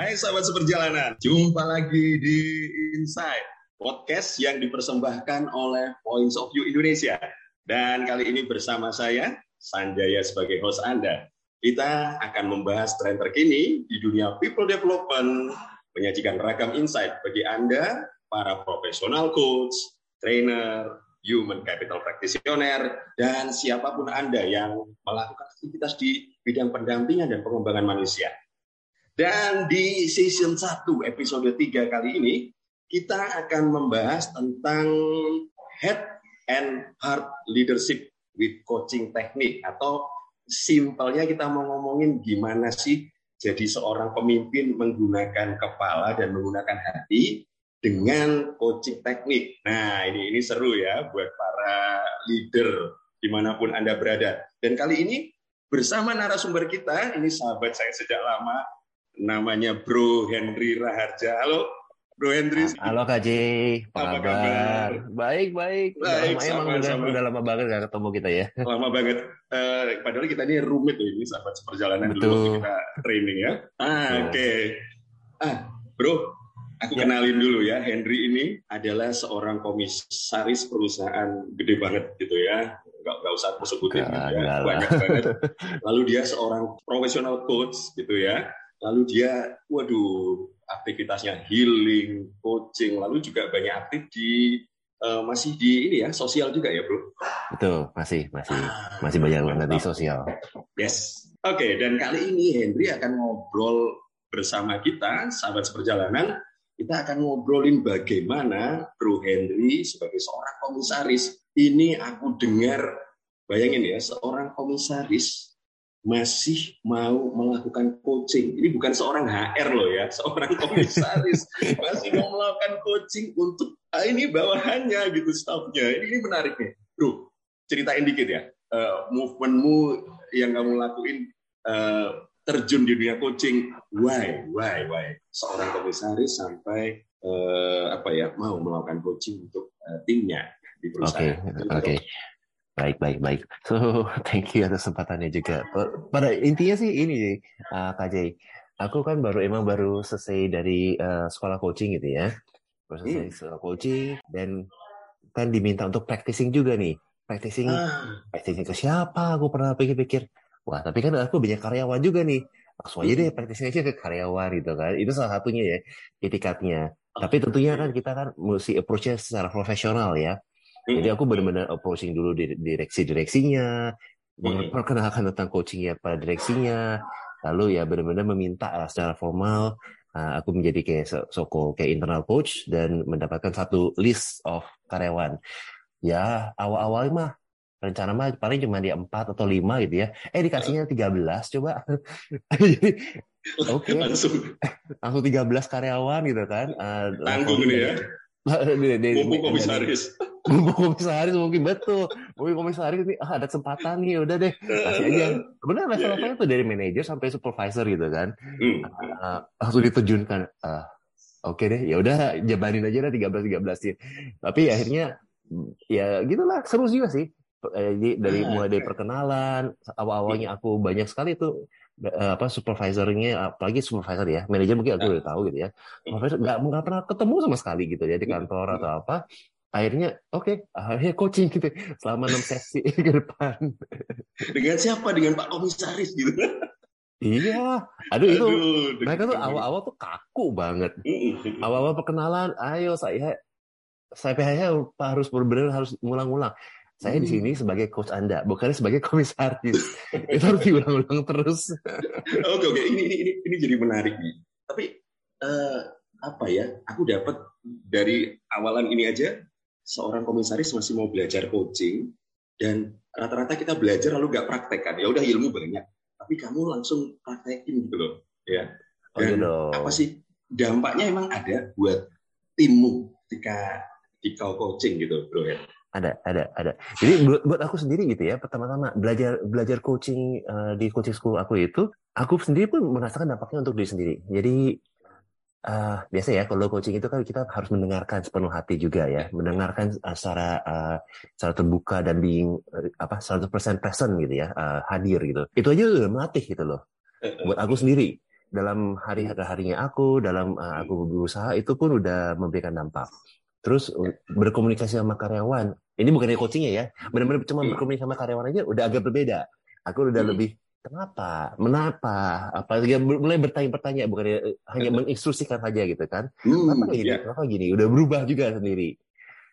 Hai sahabat seperjalanan, jumpa lagi di Insight, podcast yang dipersembahkan oleh Points of View Indonesia. Dan kali ini bersama saya, Sanjaya sebagai host Anda. Kita akan membahas tren terkini di dunia people development, menyajikan ragam insight bagi Anda, para profesional coach, trainer, human capital practitioner, dan siapa pun Anda yang melakukan aktivitas di bidang pendampingan dan pengembangan manusia. Dan di season 1 episode 3 kali ini, kita akan membahas tentang head and heart leadership with coaching teknik atau simpelnya kita mau ngomongin gimana sih jadi seorang pemimpin menggunakan kepala dan menggunakan hati dengan coaching teknik. Nah, ini ini seru ya buat para leader di mana pun Anda berada. Dan kali ini bersama narasumber kita, ini sahabat saya sejak lama, namanya Bro Henry Raharja. Halo, Bro Henry. Halo Kak J, apa, apa kabar? Baik, baik. Baik, lama, sama, udah, sama. udah lama banget gak ketemu kita ya. Lama banget. Uh, padahal kita ini rumit loh ini sahabat seperjalanan Betul. dulu kita training ya. Ah, oke. Okay. Ah, Bro, aku ya. kenalin dulu ya. Henry ini adalah seorang komisaris perusahaan gede banget gitu ya. Gak, gak usah aku sebutin gitu ya. Banyak banget. Lalu dia seorang profesional coach gitu ya lalu dia waduh aktivitasnya healing, coaching, lalu juga banyak aktif di uh, masih di ini ya sosial juga ya bro. Betul, masih masih ah, masih banyak banget di sosial. Yes, oke okay, dan kali ini Henry akan ngobrol bersama kita sahabat seperjalanan. Kita akan ngobrolin bagaimana Bro Henry sebagai seorang komisaris ini aku dengar bayangin ya seorang komisaris masih mau melakukan coaching. Ini bukan seorang HR loh ya, seorang komisaris masih mau melakukan coaching untuk ah, ini bawahannya gitu staffnya. Ini, ini menarik nih, bro. Ceritain dikit ya, uh, movementmu yang kamu lakuin uh, terjun di dunia coaching. Why, why, why? Seorang komisaris sampai uh, apa ya mau melakukan coaching untuk uh, timnya di perusahaan. Oke, okay, oke. Okay. Baik, baik, baik. So, thank you atas kesempatannya juga. Pada intinya sih ini, uh, Kak Jay. Aku kan baru emang baru selesai dari uh, sekolah coaching gitu ya. Baru selesai hmm. sekolah coaching dan kan diminta untuk practicing juga nih. Practicing, ah. practicing ke siapa? Aku pernah pikir-pikir. Wah, tapi kan aku banyak karyawan juga nih. Langsung aja deh practicing aja ke karyawan gitu kan. Itu salah satunya ya, etikatnya. Tapi tentunya kan kita kan mesti approach-nya secara profesional ya jadi aku benar-benar approaching dulu di direksi-direksinya, memperkenalkan tentang coachingnya pada direksinya, lalu ya benar-benar meminta secara formal uh, aku menjadi kayak soko kayak internal coach dan mendapatkan satu list of karyawan. Ya awal-awal mah rencana mah paling cuma di empat atau lima gitu ya. Eh dikasihnya tiga belas coba. Oke. okay. Langsung. Langsung 13 karyawan gitu kan. Uh, Tanggung nih ya. Mumpung komisaris. Mumpung komisaris mungkin betul. Mumpung komisaris ini ah, ada kesempatan nih, udah deh kasih aja. Benar level-levelnya yeah, yeah. tuh dari manajer sampai supervisor gitu kan. Mm. Uh, langsung diterjunkan. Uh, Oke okay deh, ya udah jabanin aja lah 13 13 sih. Tapi akhirnya ya gitulah seru juga sih. Jadi dari mulai dari perkenalan, awal-awalnya aku banyak sekali tuh Eh, apa supervisornya apalagi supervisor ya manajer mungkin aku udah tahu gitu ya. Supervisor nggak nggak pernah ketemu sama sekali gitu ya di kantor atau apa. Akhirnya oke okay, akhirnya coaching gitu selama enam sesi ke depan. Dengan siapa? Dengan pak komisaris gitu. Iya, aduh itu aduh, mereka tuh awal-awal tuh kaku banget. Awal-awal perkenalan, ayo saya saya harus benar-benar harus ngulang-ngulang saya di sini hmm. sebagai coach Anda, bukan sebagai komisaris. itu harus diulang-ulang terus. oke, oke. Ini, ini, ini, jadi menarik nih. Tapi uh, apa ya? Aku dapat dari awalan ini aja, seorang komisaris masih mau belajar coaching dan rata-rata kita belajar lalu nggak praktekkan. Ya udah ilmu banyak, tapi kamu langsung praktekin gitu loh, ya. Oh, dan oh, apa sih dampaknya emang ada buat timmu ketika di coaching gitu, bro ya? Ada ada ada. Jadi buat, buat aku sendiri gitu ya pertama-tama belajar belajar coaching uh, di coaching school aku itu aku sendiri pun merasakan dampaknya untuk diri sendiri. Jadi uh, biasa ya kalau coaching itu kan kita harus mendengarkan sepenuh hati juga ya. Mendengarkan uh, secara uh, secara terbuka dan being uh, apa 100% present gitu ya uh, hadir gitu. Itu aja udah melatih gitu loh. Buat aku sendiri. Dalam hari harinya aku, dalam uh, aku berusaha itu pun udah memberikan dampak. Terus berkomunikasi sama karyawan, ini bukan coachingnya ya, benar-benar cuma hmm. berkomunikasi sama karyawan aja udah agak berbeda. Aku udah hmm. lebih kenapa, menapa, apa dia mulai bertanya-bertanya bukan hanya menginstruksikan saja gitu kan? Hmm, kenapa gini, yeah. kenapa gini? Udah berubah juga sendiri.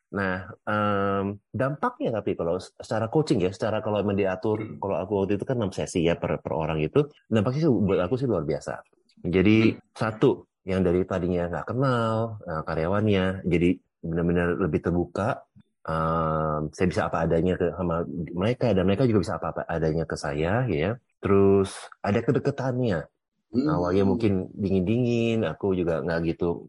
Nah, um, dampaknya tapi kalau secara coaching ya, secara kalau memang diatur, hmm. kalau aku waktu itu kan 6 sesi ya per, per orang itu, dampaknya sih buat aku sih luar biasa. Jadi hmm. satu, yang dari tadinya nggak kenal uh, karyawannya, jadi benar-benar lebih terbuka. Um, saya bisa apa adanya ke sama mereka dan mereka juga bisa apa, -apa adanya ke saya, ya. Terus ada kedeketannya. Hmm. Awalnya mungkin dingin-dingin, aku juga nggak gitu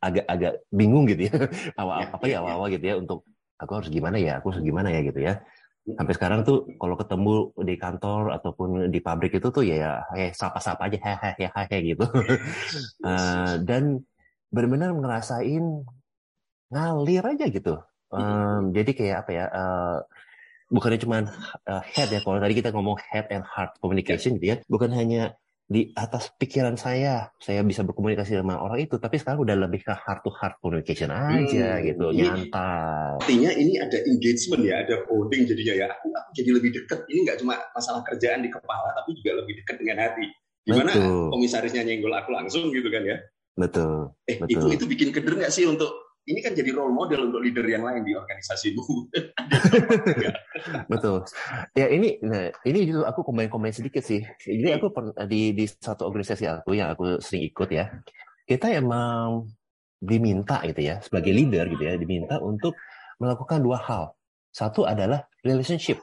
agak-agak uh, bingung gitu ya awal ya, apa ya awal-awal gitu ya untuk aku harus gimana ya aku harus gimana ya gitu ya hmm. sampai sekarang tuh kalau ketemu di kantor ataupun di pabrik itu tuh ya ya sapa-sapa aja hehehe hehehe gitu uh, dan benar-benar ngerasain ngalir aja gitu. Um, jadi kayak apa ya uh, bukannya cuma uh, head ya kalau tadi kita ngomong head and heart communication gitu ya bukan hanya di atas pikiran saya saya bisa berkomunikasi sama orang itu tapi sekarang udah lebih ke heart to heart communication aja hmm, gitu ini, nyantai artinya ini ada engagement ya ada bonding jadinya ya aku, aku jadi lebih dekat ini nggak cuma masalah kerjaan di kepala tapi juga lebih dekat dengan hati. Gimana betul. komisarisnya nyenggol aku langsung gitu kan ya? Betul eh betul. itu itu bikin keder nggak sih untuk ini kan jadi role model untuk leader yang lain di organisasimu. Betul. Ya ini, nah, ini justru aku komen-komen sedikit sih. Jadi aku di di satu organisasi aku yang aku sering ikut ya, kita emang diminta gitu ya sebagai leader gitu ya, diminta untuk melakukan dua hal. Satu adalah relationship,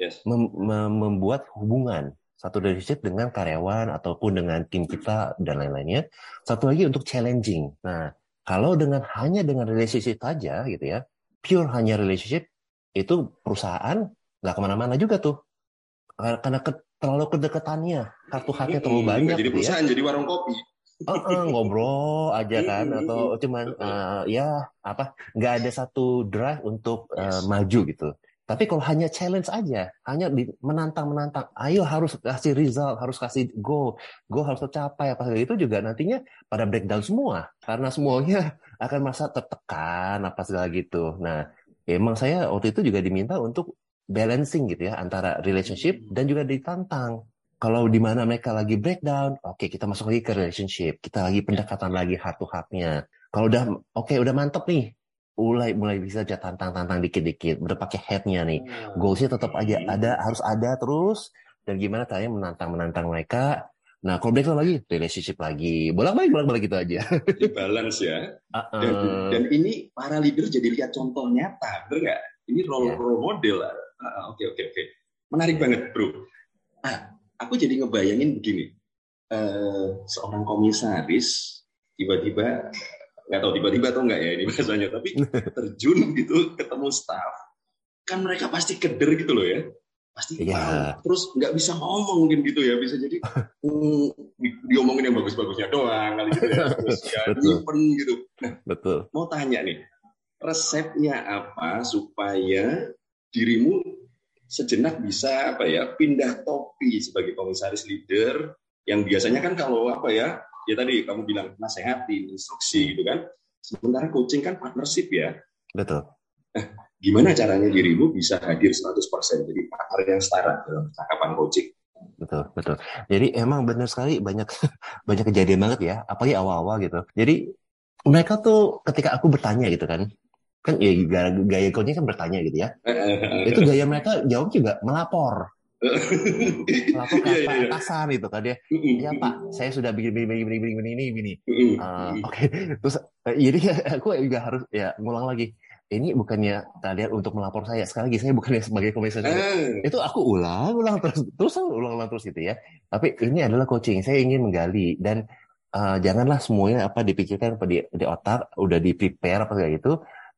yes. mem mem membuat hubungan satu relationship dengan karyawan ataupun dengan tim kita dan lain-lainnya. Satu lagi untuk challenging. Nah, kalau dengan hanya dengan relationship saja gitu ya, pure hanya relationship, itu perusahaan nggak ke mana-mana juga tuh. Karena ke, terlalu kedekatannya, kartu haknya terlalu banyak. Jadi gitu ya. perusahaan, ya. jadi warung kopi. Uh, uh, ngobrol aja kan atau cuman uh, ya apa nggak ada satu drive untuk uh, maju gitu tapi kalau hanya challenge aja, hanya menantang-menantang, ayo harus kasih result, harus kasih go, go harus tercapai apa itu juga nantinya pada breakdown semua karena semuanya akan merasa tertekan apa segala gitu. Nah, emang saya waktu itu juga diminta untuk balancing gitu ya antara relationship dan juga ditantang. Kalau di mana mereka lagi breakdown, oke okay, kita masuk lagi ke relationship, kita lagi pendekatan lagi heart to. Kalau udah oke okay, udah mantep nih, mulai mulai bisa aja tantang-tantang dikit-dikit udah pakai headnya nih. Hmm. goalsnya tetap aja ada harus ada terus. Dan gimana caranya menantang menantang mereka. Nah kalau breakdown lagi relationship lagi. Bolak-balik bolak-balik gitu aja. Balance ya. Uh -uh. Dan, dan ini para leader jadi lihat contoh nyata bener nggak? Ini role yeah. role model oke oke oke. Menarik banget bro. Ah aku jadi ngebayangin begini. Uh, seorang komisaris tiba-tiba nggak tahu tiba-tiba atau enggak ya ini bahasanya tapi terjun gitu ketemu staff kan mereka pasti keder gitu loh ya. Pasti yeah. terus nggak bisa ngomong mungkin gitu ya bisa jadi mm, di, diomongin yang bagus-bagusnya doang kali gitu ya. Terus ya nyimpen gitu. Nah betul. mau tanya nih resepnya apa supaya dirimu sejenak bisa apa ya pindah topi sebagai komisaris leader yang biasanya kan kalau apa ya ya tadi kamu bilang nasehati, instruksi gitu kan. Sementara coaching kan partnership ya. Betul. Nah, gimana caranya dirimu bisa hadir 100% jadi partner yang setara dalam percakapan coaching? Betul, betul. Jadi emang benar sekali banyak banyak kejadian banget ya, apalagi awal-awal gitu. Jadi mereka tuh ketika aku bertanya gitu kan, kan ya gaya, gaya coaching kan bertanya gitu ya. itu gaya mereka jawab juga melapor ke yeah, yeah, atasan itu kan dia ya pak. Saya sudah bikin begini begini begini begini ini begini uh, oke. Okay. terus uh, jadi aku juga harus ya ngulang lagi. Ini bukannya kalian untuk melapor saya. Sekali lagi saya bukannya sebagai komisaris uh. itu aku ulang ulang terus. Terus ulang ulang terus gitu ya. Tapi ini adalah coaching. Saya ingin menggali dan uh, janganlah semuanya apa dipikirkan apa di, di otak udah di prepare apa kayak gitu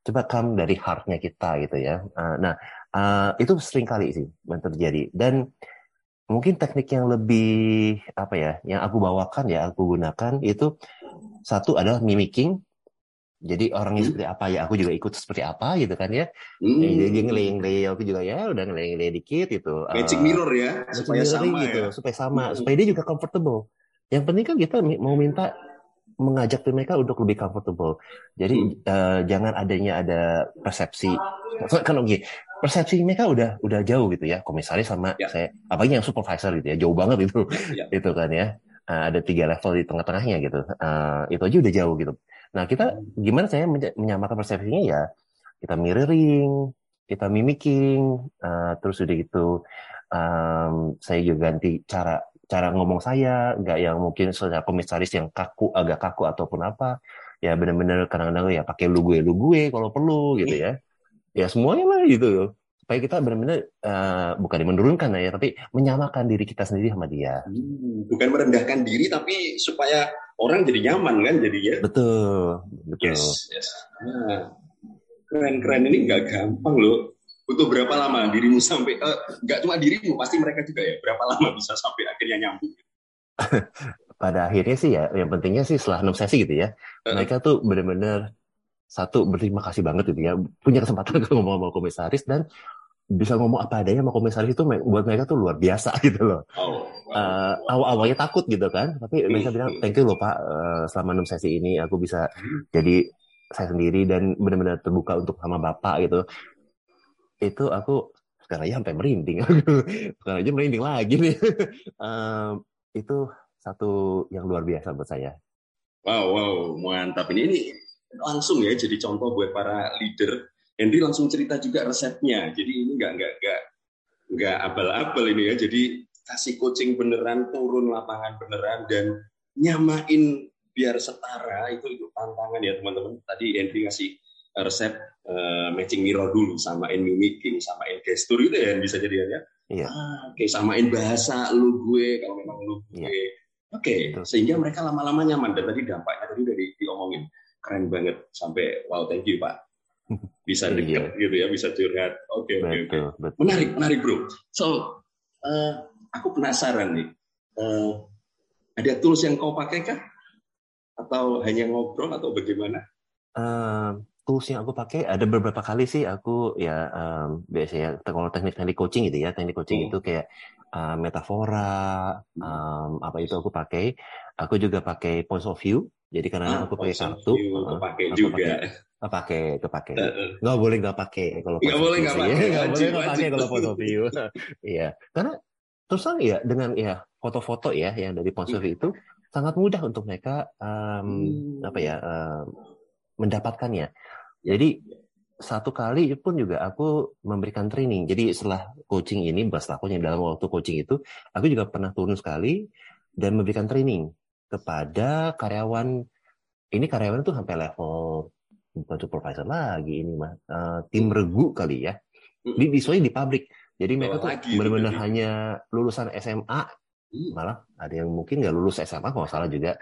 coba come dari heartnya kita gitu ya uh, nah Uh, itu sering kali sih yang terjadi dan mungkin teknik yang lebih apa ya yang aku bawakan ya aku gunakan itu satu adalah mimicking jadi orangnya hmm. seperti apa ya aku juga ikut seperti apa gitu kan ya hmm. jadi ngeleng ngeleng aku juga ya udah ngeleng ngeleng dikit gitu magic uh, mirror ya supaya sama gitu ya. supaya sama hmm. supaya dia juga comfortable yang penting kan kita mau minta mengajak mereka untuk lebih comfortable. Jadi hmm. uh, jangan adanya ada persepsi kan oke, persepsi mereka udah udah jauh gitu ya, komisaris sama ya. saya apalagi yang supervisor gitu ya, jauh banget itu. Ya. itu kan ya. Uh, ada tiga level di tengah-tengahnya gitu. Uh, itu aja udah jauh gitu. Nah, kita gimana saya menyamakan persepsinya ya? Kita mirroring, kita mimicking, uh, terus udah gitu um, saya juga ganti cara cara ngomong saya, nggak yang mungkin secara komisaris yang kaku, agak kaku ataupun apa. Ya benar-benar kadang-kadang ya pakai lu gue, lu gue kalau perlu gitu ya. Ya semuanya lah gitu. Supaya kita benar-benar uh, bukan menurunkan ya, tapi menyamakan diri kita sendiri sama dia. Hmm, bukan merendahkan diri, tapi supaya orang jadi nyaman kan jadinya. Betul, betul. Yes, yes. Nah, keren-keren ini nggak gampang loh butuh berapa lama dirimu sampai uh, nggak cuma dirimu pasti mereka juga ya berapa lama bisa sampai akhirnya nyambung pada akhirnya sih ya yang pentingnya sih setelah enam sesi gitu ya uh. mereka tuh benar-benar satu berterima kasih banget gitu ya punya kesempatan ngomong sama komisaris dan bisa ngomong apa adanya sama komisaris itu buat mereka tuh luar biasa gitu loh. Oh, wow. uh, awal-awalnya takut gitu kan, tapi mereka bilang thank you loh pak uh, selama enam sesi ini aku bisa hmm. jadi saya sendiri dan benar-benar terbuka untuk sama bapak gitu itu aku sekarang aja sampai merinding. Sekarang aja merinding lagi nih. Um, itu satu yang luar biasa buat saya. Wow wow mantap. Ini ini langsung ya jadi contoh buat para leader. Henry langsung cerita juga resepnya. Jadi ini nggak nggak nggak nggak abal-abal ini ya. Jadi kasih coaching beneran turun lapangan beneran dan nyamain biar setara itu itu tantangan ya teman-teman. Tadi Henry ngasih resep uh, matching mirror dulu, samain mimicking, samain gestur itu ya bisa jadi ya. Iya. Ah, Oke, okay, samain bahasa lu gue kalau memang lu gue. Iya. Oke, okay. sehingga mereka lama-lama nyaman dan tadi dampaknya tadi udah di, diomongin keren banget sampai wow thank you pak bisa iya. dekat gitu ya bisa curhat oke oke oke menarik menarik bro so uh, aku penasaran nih uh, ada tools yang kau pakai kah atau hanya ngobrol atau bagaimana uh, tools yang aku pakai. Ada beberapa kali sih aku ya um, biasanya kalau teknik-teknik coaching gitu ya teknik coaching hmm. itu kayak uh, metafora um, apa itu aku pakai. Aku juga pakai points of view. Jadi karena ah, aku pakai kartu uh, pakai juga. pakai pakai kepake nggak boleh nggak pakai kalau nggak boleh nggak pakai nggak boleh nggak pakai kalau points of view. Iya. Karena terus terang ya dengan ya foto-foto ya yang dari points of view itu sangat mudah untuk mereka um, hmm. apa ya um, mendapatkannya jadi satu kali pun juga aku memberikan training. Jadi setelah coaching ini, bahas lakunya dalam waktu coaching itu, aku juga pernah turun sekali dan memberikan training kepada karyawan. Ini karyawan itu sampai level bukan supervisor lagi ini mah uh, tim regu kali ya. Di di di pabrik. Jadi mereka tuh benar-benar hanya lulusan SMA, malah ada yang mungkin nggak lulus SMA kalau salah juga.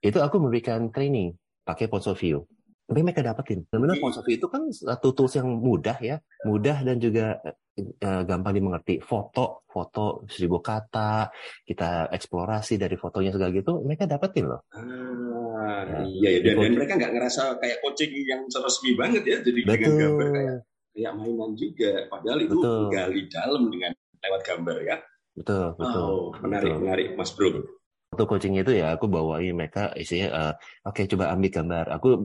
Itu aku memberikan training pakai View tapi mereka dapetin. Benar-benar filosofi itu kan satu tools yang mudah ya, mudah dan juga uh, gampang dimengerti. Foto, foto seribu kata, kita eksplorasi dari fotonya segala gitu, mereka dapetin loh. Ah, ya, iya, ya. dan, dan mereka nggak ngerasa kayak coaching yang resmi banget ya, jadi Betul. dengan gambar kayak kayak mainan juga. Padahal itu betul. gali dalam dengan lewat gambar ya. Betul, betul. Oh, menarik, betul. menarik, Mas Bro. Waktu coaching itu ya aku bawain mereka isinya, uh, oke okay, coba ambil gambar. Aku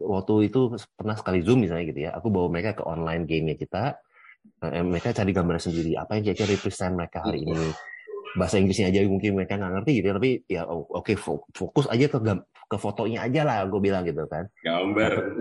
waktu itu pernah sekali zoom misalnya gitu ya aku bawa mereka ke online game kita eh, mereka cari gambar sendiri apa yang kira-kira represent mereka hari ini? Bahasa Inggrisnya aja mungkin mereka nggak ngerti gitu ya tapi ya oke okay, fokus aja ke ke fotonya aja lah gue bilang gitu kan. Gambar.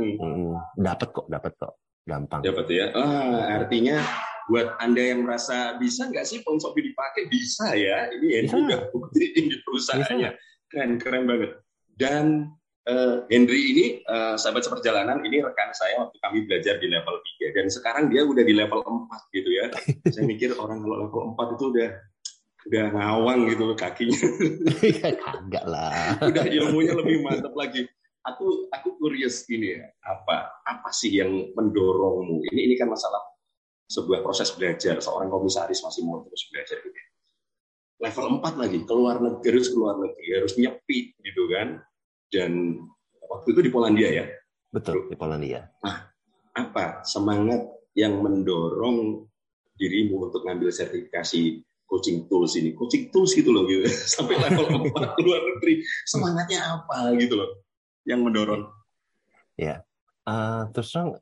Dapat kok dapat kok gampang. Dapat ya? Ah, artinya buat anda yang merasa bisa nggak sih ponsel dipakai? Bisa ya ini ya udah bukti ini perusahaannya. Keren keren banget. Dan uh, Henry ini uh, sahabat seperjalanan ini rekan saya waktu kami belajar di level 3 dan sekarang dia udah di level 4 gitu ya. saya mikir orang kalau level 4 itu udah udah ngawang gitu kakinya. Iya, kagak lah. udah ilmunya lebih mantap lagi. Aku aku curious ini ya, apa apa sih yang mendorongmu? Ini ini kan masalah sebuah proses belajar seorang komisaris masih mau terus belajar gitu. Level 4 lagi, keluar negeri harus keluar negeri, harus nyepi gitu kan dan waktu itu di Polandia ya. Betul, di Polandia. Nah, apa semangat yang mendorong dirimu untuk ngambil sertifikasi coaching tools ini, coaching tools gitu loh gitu, sampai level 4 luar negeri, semangatnya apa gitu loh, yang mendorong? Ya, uh, terus terang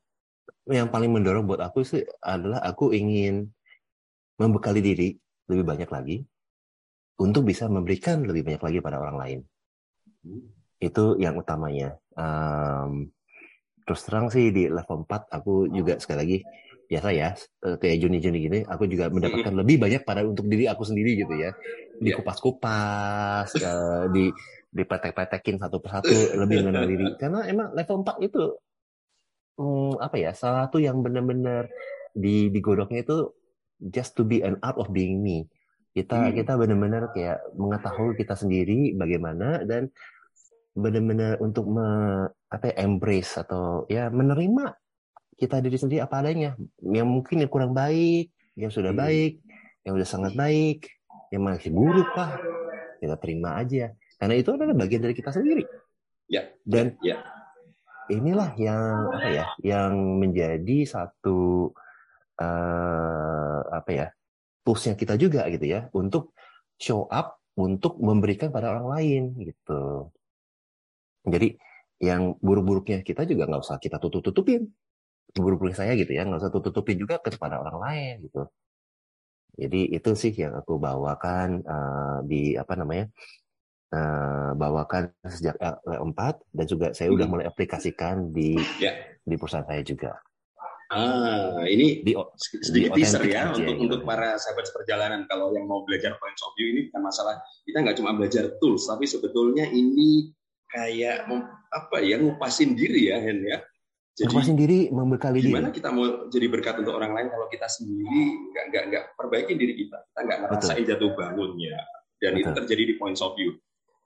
yang paling mendorong buat aku sih adalah aku ingin membekali diri lebih banyak lagi untuk bisa memberikan lebih banyak lagi pada orang lain. Hmm. Itu yang utamanya. Um, terus terang sih di level 4 aku juga sekali lagi biasa ya eh, kayak Juni-Juni gini aku juga mendapatkan lebih banyak pada untuk diri aku sendiri gitu ya dikupas-kupas uh, di dipetek-petekin satu persatu lebih mengenal diri karena emang level 4 itu um, apa ya salah satu yang benar-benar di digodoknya itu just to be an art of being me kita hmm. kita benar-benar kayak mengetahui kita sendiri bagaimana dan benar-benar untuk me, apa ya, embrace atau ya menerima kita diri sendiri apa adanya. Yang mungkin yang kurang baik yang sudah hmm. baik yang sudah sangat baik yang masih buruk lah kita terima aja. Karena itu adalah bagian dari kita sendiri. Ya dan ya. inilah yang apa ya yang menjadi satu uh, apa ya toolsnya kita juga gitu ya untuk show up untuk memberikan pada orang lain gitu jadi yang buruk-buruknya kita juga nggak usah kita tutup-tutupin guru-guru saya gitu ya nggak usah tutupin juga kepada orang lain gitu jadi itu sih yang aku bawakan uh, di apa namanya uh, bawakan sejak L4 dan juga saya udah hmm. mulai aplikasikan di ya. di perusahaan saya juga ah ini di, sedikit di teaser ya untuk gitu. untuk para sahabat perjalanan kalau yang mau belajar points of view ini bukan masalah kita nggak cuma belajar tools tapi sebetulnya ini kayak apa ya ngupasin diri ya Hen ya jadi Aku sendiri membekali gimana diri. kita mau jadi berkat untuk orang lain kalau kita sendiri nggak nggak nggak perbaiki diri kita, kita nggak ngerasain betul. jatuh bangunnya, dan betul. itu terjadi di points of view.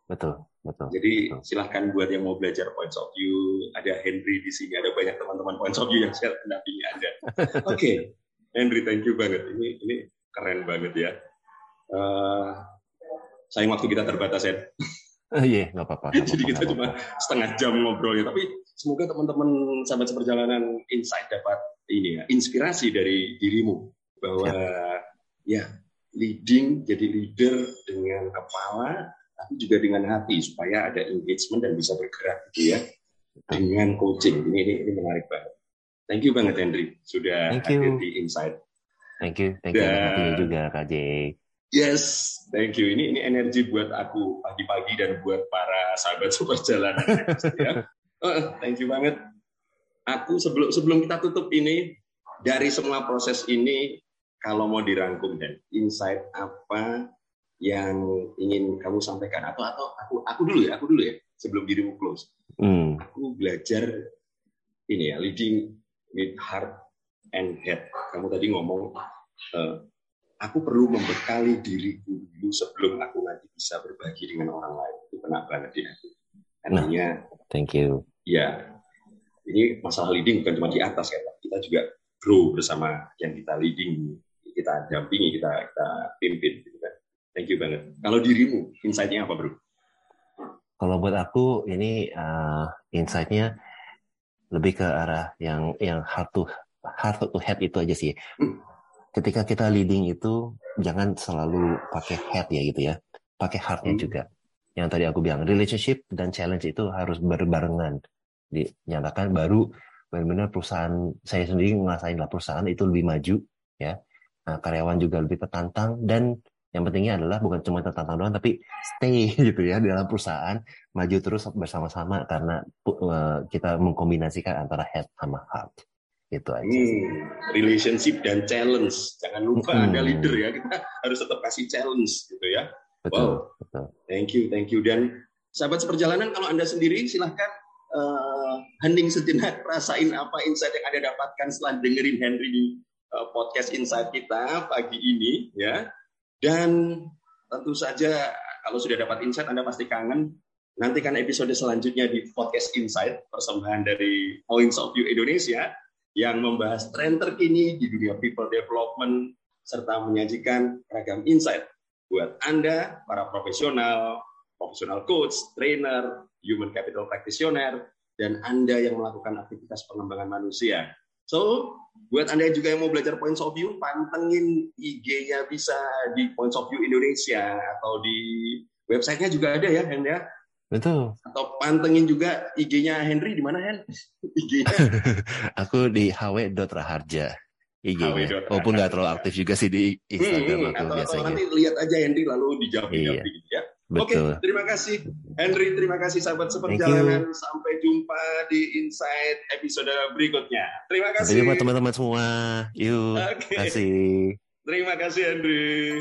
Betul, betul. Jadi betul. silahkan buat yang mau belajar points of view, ada Henry di sini, ada banyak teman-teman points of view yang share pendampingi Anda. Oke, okay. Henry, thank you banget. Ini ini keren banget ya. Uh, sayang waktu kita terbatas ya. Iya, nggak apa-apa. Jadi kita cuma setengah jam ngobrol ya, tapi semoga teman-teman sahabat seperjalanan insight dapat ini ya, inspirasi dari dirimu bahwa ya, ya leading jadi leader dengan kepala tapi juga dengan hati supaya ada engagement dan bisa bergerak gitu ya dengan coaching. Ini ini, ini menarik banget. Thank you banget Henry sudah hadir di Insight. Thank you, thank you dan, juga Kak Jay. Yes, thank you. Ini ini energi buat aku pagi-pagi dan buat para sahabat seperjalanan. ya. Oh, thank you banget. Aku sebelum sebelum kita tutup ini dari semua proses ini kalau mau dirangkum dan insight apa yang ingin kamu sampaikan atau atau aku aku dulu ya aku dulu ya sebelum dirimu close. Hmm. Aku belajar ini ya leading with heart and head. Kamu tadi ngomong uh, aku perlu membekali diriku dulu sebelum aku nanti bisa berbagi dengan orang lain. Itu kena banget di aku. Nah, thank you. Ya, ini masalah leading bukan cuma di atas ya, kita juga grow bersama yang kita leading, kita dampingi, kita kita pimpin. Gitu kan. Thank you banget. Kalau dirimu, insight-nya apa bro? Kalau buat aku ini uh, insight-nya lebih ke arah yang yang heart to heart to head itu aja sih. Hmm ketika kita leading itu jangan selalu pakai head ya gitu ya. Pakai heartnya hmm. juga. Yang tadi aku bilang relationship dan challenge itu harus berbarengan. Dinyatakan baru benar-benar perusahaan saya sendiri ngerasain lah perusahaan itu lebih maju ya. Nah, karyawan juga lebih tertantang dan yang pentingnya adalah bukan cuma tertantang doang tapi stay gitu ya di dalam perusahaan maju terus bersama-sama karena uh, kita mengkombinasikan antara head sama heart itu aja. Hmm, relationship dan challenge. Jangan lupa hmm. Anda leader ya. Kita harus tetap kasih challenge gitu ya. Betul, wow. betul. Thank you, thank you. Dan sahabat seperjalanan kalau Anda sendiri silahkan uh, hening sejenak rasain apa insight yang Anda dapatkan setelah dengerin Henry di uh, podcast insight kita pagi ini ya. Dan tentu saja kalau sudah dapat insight Anda pasti kangen nantikan episode selanjutnya di podcast Insight persembahan dari Points of View Indonesia yang membahas tren terkini di dunia people development serta menyajikan ragam insight buat Anda, para profesional, profesional coach, trainer, human capital practitioner, dan Anda yang melakukan aktivitas pengembangan manusia So, buat Anda juga yang mau belajar points of view, pantengin IG-nya bisa di Points of View Indonesia atau di websitenya juga ada ya, ya. Betul. Atau pantengin juga IG-nya Henry di mana, Hen? IG-nya. aku di hw.raharja. IG-nya. Walaupun nggak terlalu aktif juga sih di Instagram hmm, aku atau, biasanya. Atau nanti lihat aja Henry lalu dijawab iya. gitu ya. Oke, okay, terima kasih Henry, terima kasih sahabat seperjalanan. Sampai jumpa di Insight episode berikutnya. Terima kasih. Jumpa teman-teman semua. Yuk, okay. kasih. Terima kasih Henry.